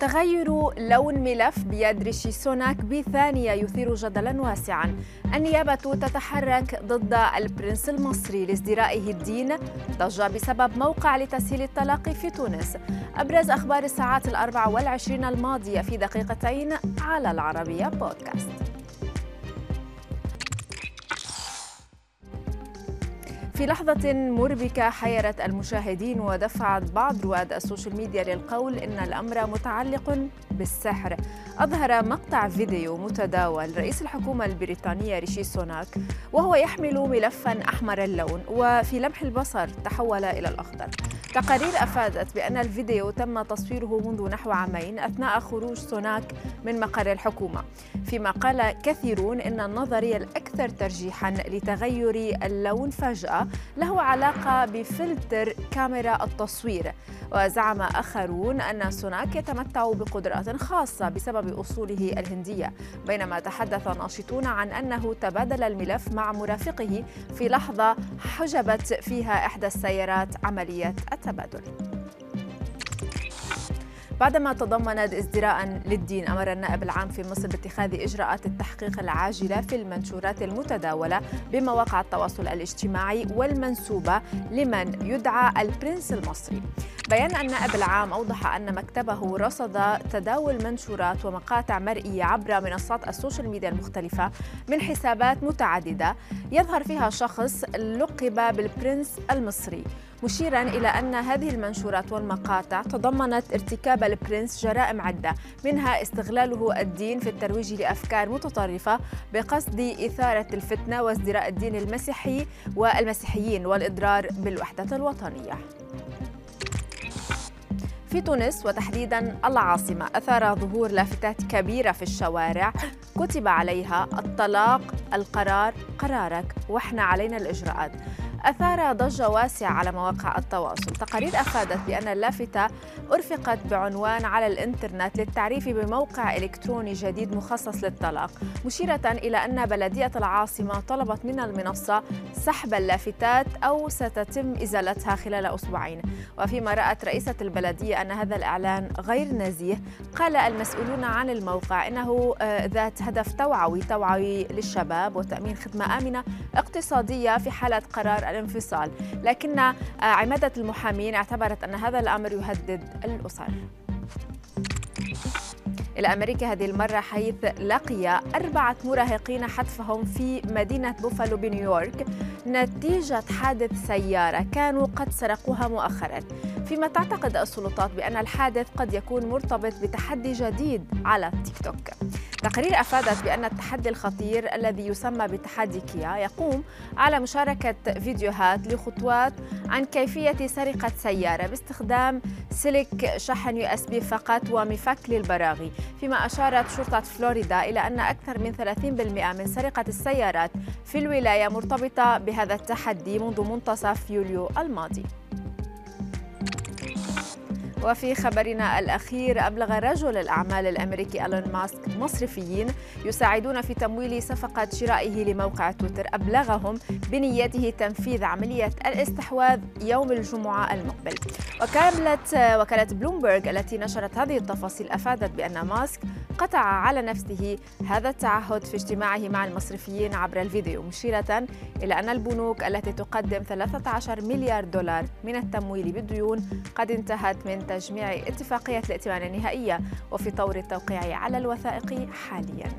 تغير لون ملف بيد ريشي سوناك بثانية يثير جدلا واسعا. النيابة تتحرك ضد البرنس المصري لازدرائه الدين. ضجة بسبب موقع لتسهيل الطلاق في تونس. أبرز أخبار الساعات الأربع والعشرين الماضية في دقيقتين على العربية بودكاست. في لحظة مربكة حيرت المشاهدين ودفعت بعض رواد السوشيال ميديا للقول إن الأمر متعلق بالسحر. أظهر مقطع فيديو متداول رئيس الحكومة البريطانية ريشي سوناك وهو يحمل ملفا أحمر اللون وفي لمح البصر تحول إلى الأخضر. تقارير أفادت بأن الفيديو تم تصويره منذ نحو عامين أثناء خروج سوناك من مقر الحكومة. فيما قال كثيرون إن النظرية الأكثر ترجيحا لتغير اللون فجأة له علاقة بفلتر كاميرا التصوير. وزعم آخرون أن سوناك يتمتع بقدرات خاصة بسبب أصوله الهندية بينما تحدث ناشطون عن أنه تبادل الملف مع مرافقه في لحظة حجبت فيها إحدى السيارات عملية التبادل. بعدما تضمنت ازدراء للدين أمر النائب العام في مصر باتخاذ إجراءات التحقيق العاجلة في المنشورات المتداولة بمواقع التواصل الاجتماعي والمنسوبة لمن يدعى البرنس المصري. بيان النائب العام أوضح أن مكتبه رصد تداول منشورات ومقاطع مرئية عبر منصات السوشيال ميديا المختلفة من حسابات متعددة. يظهر فيها شخص لقب بالبرنس المصري. مشيرا إلى أن هذه المنشورات والمقاطع تضمنت ارتكاب البرنس جرائم عدة منها استغلاله الدين في الترويج لأفكار متطرفة بقصد إثارة الفتنة وازدراء الدين المسيحي والمسيحيين والإضرار بالوحدة الوطنية. في تونس وتحديدا العاصمة أثار ظهور لافتات كبيرة في الشوارع. كتب عليها الطلاق القرار قرارك وإحنا علينا الإجراءات. أثار ضجة واسعة على مواقع التواصل. تقارير أفادت بأن اللافتة أرفقت بعنوان على الإنترنت للتعريف بموقع إلكتروني جديد مخصص للطلاق مشيرة إلى أن بلدية العاصمة طلبت من المنصة سحب اللافتات أو ستتم إزالتها خلال أسبوعين. وفيما رأت رئيسة البلدية أن هذا الإعلان غير نزيه قال المسؤولون عن الموقع إنه آه، ذات هدف توعوي توعوي للشباب وتأمين خدمة آمنة اقتصادية في حالة قرار الانفصال. لكن آه، عمادة المحامين اعتبرت أن هذا الأمر يهدد الأسر. إلى أمريكا هذه المرة حيث لقي أربعة مراهقين حتفهم في مدينة بوفالو بنيويورك نتيجة حادث سيارة كانوا قد سرقوها مؤخرا. فيما تعتقد السلطات بأن الحادث قد يكون مرتبط بتحدي جديد على تيك توك. تقارير أفادت بأن التحدي الخطير الذي يسمى بتحدي كيا يقوم على مشاركة فيديوهات لخطوات عن كيفية سرقة سيارة باستخدام سلك شحن USB فقط ومفك للبراغي فيما أشارت شرطة فلوريدا إلى أن أكثر من 30% من سرقة السيارات في الولاية مرتبطة بهذا التحدي منذ منتصف يوليو الماضي. وفي خبرنا الأخير أبلغ رجل الأعمال الأمريكي إلون ماسك مصرفيين يساعدون في تمويل صفقة شرائه لموقع تويتر. أبلغهم بنيته تنفيذ عملية الاستحواذ يوم الجمعة المقبل. وكالة وكالة بلومبرغ التي نشرت هذه التفاصيل أفادت بأن ماسك قطع على نفسه هذا التعهد في اجتماعه مع المصرفيين عبر الفيديو مشيرة إلى أن البنوك التي تقدم 13 مليار دولار من التمويل بالديون قد انتهت من تجميع اتفاقية الائتمان النهائية وفي طور التوقيع على الوثائق حالياً.